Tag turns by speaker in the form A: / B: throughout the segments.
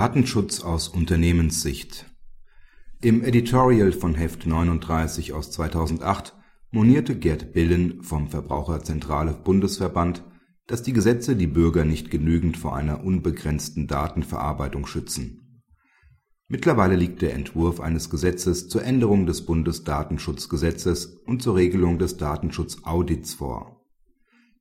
A: Datenschutz aus Unternehmenssicht Im Editorial von Heft 39 aus 2008 monierte Gerd Billen vom Verbraucherzentrale Bundesverband, dass die Gesetze die Bürger nicht genügend vor einer unbegrenzten Datenverarbeitung schützen. Mittlerweile liegt der Entwurf eines Gesetzes zur Änderung des Bundesdatenschutzgesetzes und zur Regelung des Datenschutzaudits vor.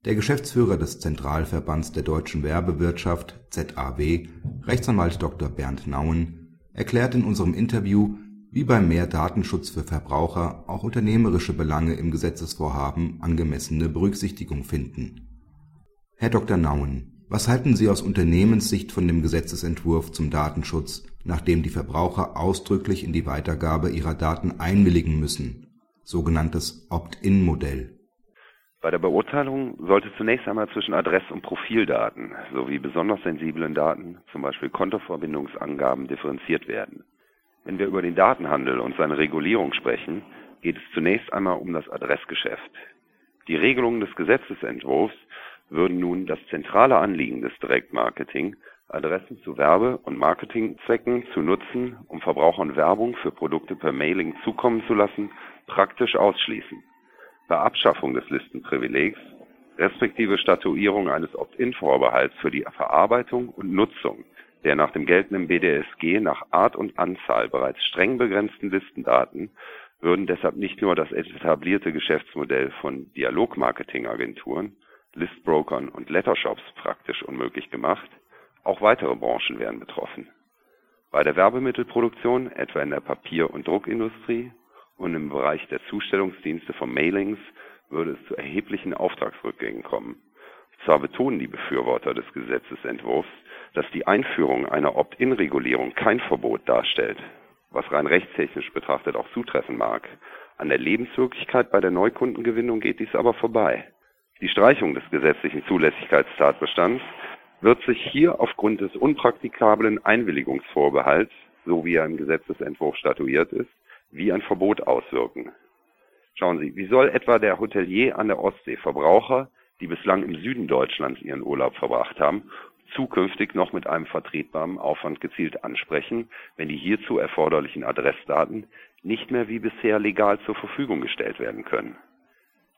A: Der Geschäftsführer des Zentralverbands der deutschen Werbewirtschaft (ZAW), Rechtsanwalt Dr. Bernd Nauen, erklärt in unserem Interview, wie beim mehr Datenschutz für Verbraucher auch unternehmerische Belange im Gesetzesvorhaben angemessene Berücksichtigung finden. Herr Dr. Nauen, was halten Sie aus Unternehmenssicht von dem Gesetzesentwurf zum Datenschutz, nachdem die Verbraucher ausdrücklich in die Weitergabe ihrer Daten einwilligen müssen (sogenanntes Opt-in-Modell
B: bei der Beurteilung sollte zunächst einmal zwischen Adress- und Profildaten sowie besonders sensiblen Daten, zum Beispiel Kontoverbindungsangaben, differenziert werden. Wenn wir über den Datenhandel und seine Regulierung sprechen, geht es zunächst einmal um das Adressgeschäft. Die Regelungen des Gesetzesentwurfs würden nun das zentrale Anliegen des Direktmarketing, Adressen zu Werbe- und Marketingzwecken zu nutzen, um Verbrauchern Werbung für Produkte per Mailing zukommen zu lassen, praktisch ausschließen bei Abschaffung des Listenprivilegs respektive Statuierung eines Opt-in-Vorbehalts für die Verarbeitung und Nutzung der nach dem geltenden BDSG nach Art und Anzahl bereits streng begrenzten Listendaten würden deshalb nicht nur das etablierte Geschäftsmodell von Dialogmarketingagenturen, Listbrokern und Lettershops praktisch unmöglich gemacht, auch weitere Branchen wären betroffen. Bei der Werbemittelproduktion, etwa in der Papier- und Druckindustrie, und im Bereich der Zustellungsdienste von Mailings würde es zu erheblichen Auftragsrückgängen kommen. Zwar betonen die Befürworter des Gesetzesentwurfs, dass die Einführung einer Opt-in-Regulierung kein Verbot darstellt, was rein rechtstechnisch betrachtet auch zutreffen mag. An der Lebenswirklichkeit bei der Neukundengewinnung geht dies aber vorbei. Die Streichung des gesetzlichen Zulässigkeitstatbestands wird sich hier aufgrund des unpraktikablen Einwilligungsvorbehalts, so wie er im Gesetzesentwurf statuiert ist, wie ein Verbot auswirken. Schauen Sie, wie soll etwa der Hotelier an der Ostsee Verbraucher, die bislang im Süden Deutschlands ihren Urlaub verbracht haben, zukünftig noch mit einem vertretbaren Aufwand gezielt ansprechen, wenn die hierzu erforderlichen Adressdaten nicht mehr wie bisher legal zur Verfügung gestellt werden können?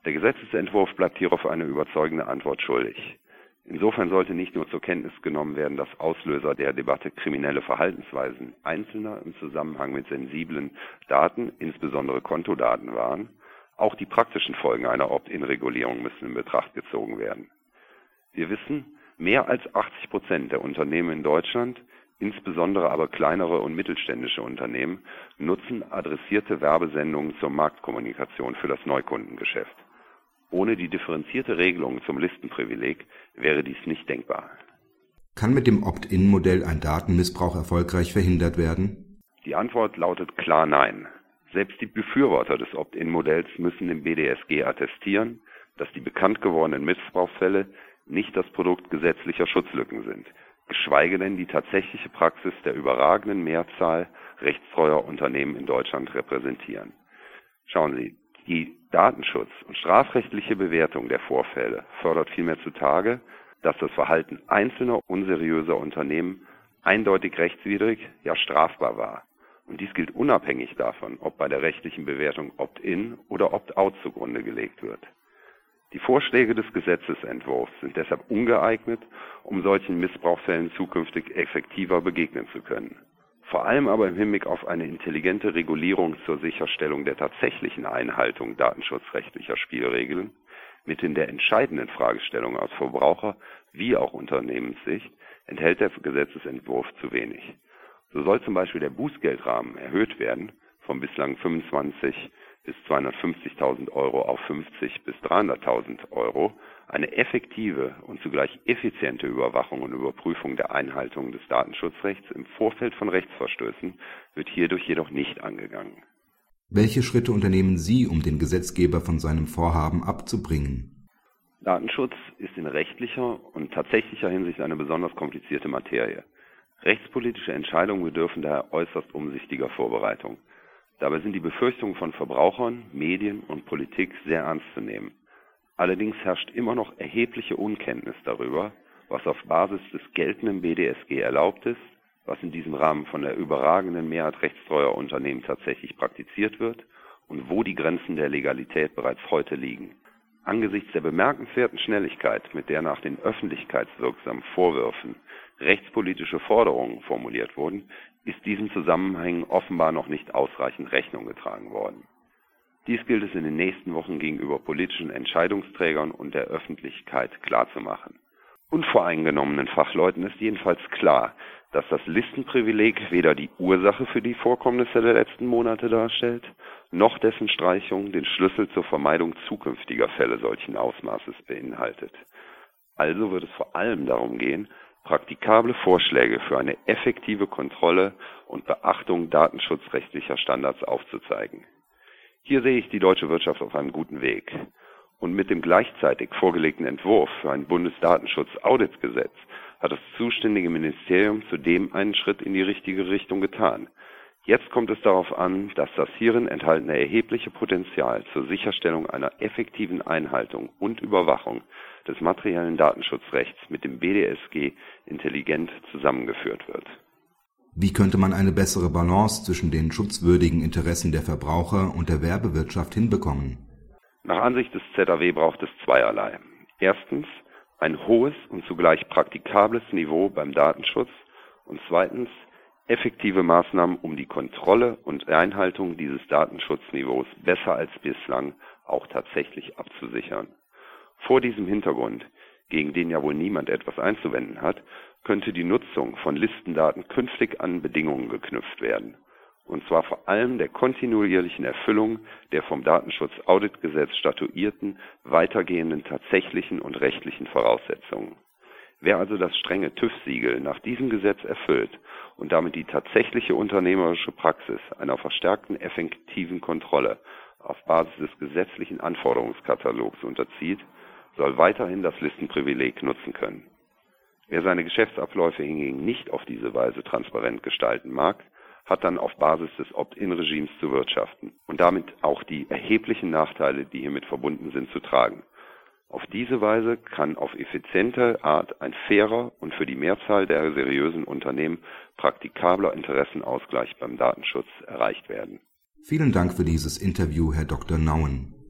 B: Der Gesetzesentwurf bleibt hierauf eine überzeugende Antwort schuldig. Insofern sollte nicht nur zur Kenntnis genommen werden, dass Auslöser der Debatte kriminelle Verhaltensweisen Einzelner im Zusammenhang mit sensiblen Daten, insbesondere Kontodaten waren, auch die praktischen Folgen einer Opt-in-Regulierung müssen in Betracht gezogen werden. Wir wissen, mehr als 80 Prozent der Unternehmen in Deutschland, insbesondere aber kleinere und mittelständische Unternehmen, nutzen adressierte Werbesendungen zur Marktkommunikation für das Neukundengeschäft. Ohne die differenzierte Regelung zum Listenprivileg wäre dies nicht denkbar.
A: Kann mit dem Opt-in-Modell ein Datenmissbrauch erfolgreich verhindert werden?
B: Die Antwort lautet klar Nein. Selbst die Befürworter des Opt-in-Modells müssen im BDSG attestieren, dass die bekannt gewordenen Missbrauchsfälle nicht das Produkt gesetzlicher Schutzlücken sind, geschweige denn die tatsächliche Praxis der überragenden Mehrzahl rechtstreuer Unternehmen in Deutschland repräsentieren. Schauen Sie, die Datenschutz und strafrechtliche Bewertung der Vorfälle fördert vielmehr zutage, dass das Verhalten einzelner unseriöser Unternehmen eindeutig rechtswidrig, ja strafbar war. Und dies gilt unabhängig davon, ob bei der rechtlichen Bewertung Opt-in oder Opt-out zugrunde gelegt wird. Die Vorschläge des Gesetzesentwurfs sind deshalb ungeeignet, um solchen Missbrauchsfällen zukünftig effektiver begegnen zu können vor allem aber im Hinblick auf eine intelligente Regulierung zur Sicherstellung der tatsächlichen Einhaltung datenschutzrechtlicher Spielregeln mithin der entscheidenden Fragestellung aus Verbraucher- wie auch Unternehmenssicht enthält der Gesetzesentwurf zu wenig. So soll zum Beispiel der Bußgeldrahmen erhöht werden von bislang 25 bis 250.000 Euro auf 50 bis 300.000 Euro eine effektive und zugleich effiziente Überwachung und Überprüfung der Einhaltung des Datenschutzrechts im Vorfeld von Rechtsverstößen wird hierdurch jedoch nicht angegangen.
A: Welche Schritte unternehmen Sie, um den Gesetzgeber von seinem Vorhaben abzubringen?
B: Datenschutz ist in rechtlicher und tatsächlicher Hinsicht eine besonders komplizierte Materie. Rechtspolitische Entscheidungen bedürfen daher äußerst umsichtiger Vorbereitung. Dabei sind die Befürchtungen von Verbrauchern, Medien und Politik sehr ernst zu nehmen. Allerdings herrscht immer noch erhebliche Unkenntnis darüber, was auf Basis des geltenden BDSG erlaubt ist, was in diesem Rahmen von der überragenden Mehrheit rechtstreuer Unternehmen tatsächlich praktiziert wird und wo die Grenzen der Legalität bereits heute liegen. Angesichts der bemerkenswerten Schnelligkeit, mit der nach den öffentlichkeitswirksamen Vorwürfen rechtspolitische Forderungen formuliert wurden, ist diesem Zusammenhang offenbar noch nicht ausreichend Rechnung getragen worden. Dies gilt es in den nächsten Wochen gegenüber politischen Entscheidungsträgern und der Öffentlichkeit klarzumachen. Unvoreingenommenen Fachleuten ist jedenfalls klar, dass das Listenprivileg weder die Ursache für die Vorkommnisse der letzten Monate darstellt, noch dessen Streichung den Schlüssel zur Vermeidung zukünftiger Fälle solchen Ausmaßes beinhaltet. Also wird es vor allem darum gehen, praktikable Vorschläge für eine effektive Kontrolle und Beachtung datenschutzrechtlicher Standards aufzuzeigen. Hier sehe ich die deutsche Wirtschaft auf einem guten Weg. Und mit dem gleichzeitig vorgelegten Entwurf für ein Bundesdatenschutz-Auditgesetz hat das zuständige Ministerium zudem einen Schritt in die richtige Richtung getan. Jetzt kommt es darauf an, dass das hierin enthaltene erhebliche Potenzial zur Sicherstellung einer effektiven Einhaltung und Überwachung des materiellen Datenschutzrechts mit dem BDSG intelligent zusammengeführt wird.
A: Wie könnte man eine bessere Balance zwischen den schutzwürdigen Interessen der Verbraucher und der Werbewirtschaft hinbekommen?
B: Nach Ansicht des ZAW braucht es zweierlei. Erstens ein hohes und zugleich praktikables Niveau beim Datenschutz und zweitens effektive Maßnahmen, um die Kontrolle und Einhaltung dieses Datenschutzniveaus besser als bislang auch tatsächlich abzusichern. Vor diesem Hintergrund, gegen den ja wohl niemand etwas einzuwenden hat, könnte die Nutzung von Listendaten künftig an Bedingungen geknüpft werden, und zwar vor allem der kontinuierlichen Erfüllung der vom Datenschutz-Auditgesetz statuierten weitergehenden tatsächlichen und rechtlichen Voraussetzungen. Wer also das strenge TÜV-Siegel nach diesem Gesetz erfüllt und damit die tatsächliche unternehmerische Praxis einer verstärkten effektiven Kontrolle auf Basis des gesetzlichen Anforderungskatalogs unterzieht, soll weiterhin das Listenprivileg nutzen können. Wer seine Geschäftsabläufe hingegen nicht auf diese Weise transparent gestalten mag, hat dann auf Basis des Opt-in-Regimes zu wirtschaften und damit auch die erheblichen Nachteile, die hiermit verbunden sind, zu tragen. Auf diese Weise kann auf effiziente Art ein fairer und für die Mehrzahl der seriösen Unternehmen praktikabler Interessenausgleich beim Datenschutz erreicht werden.
A: Vielen Dank für dieses Interview, Herr Dr. Nauen.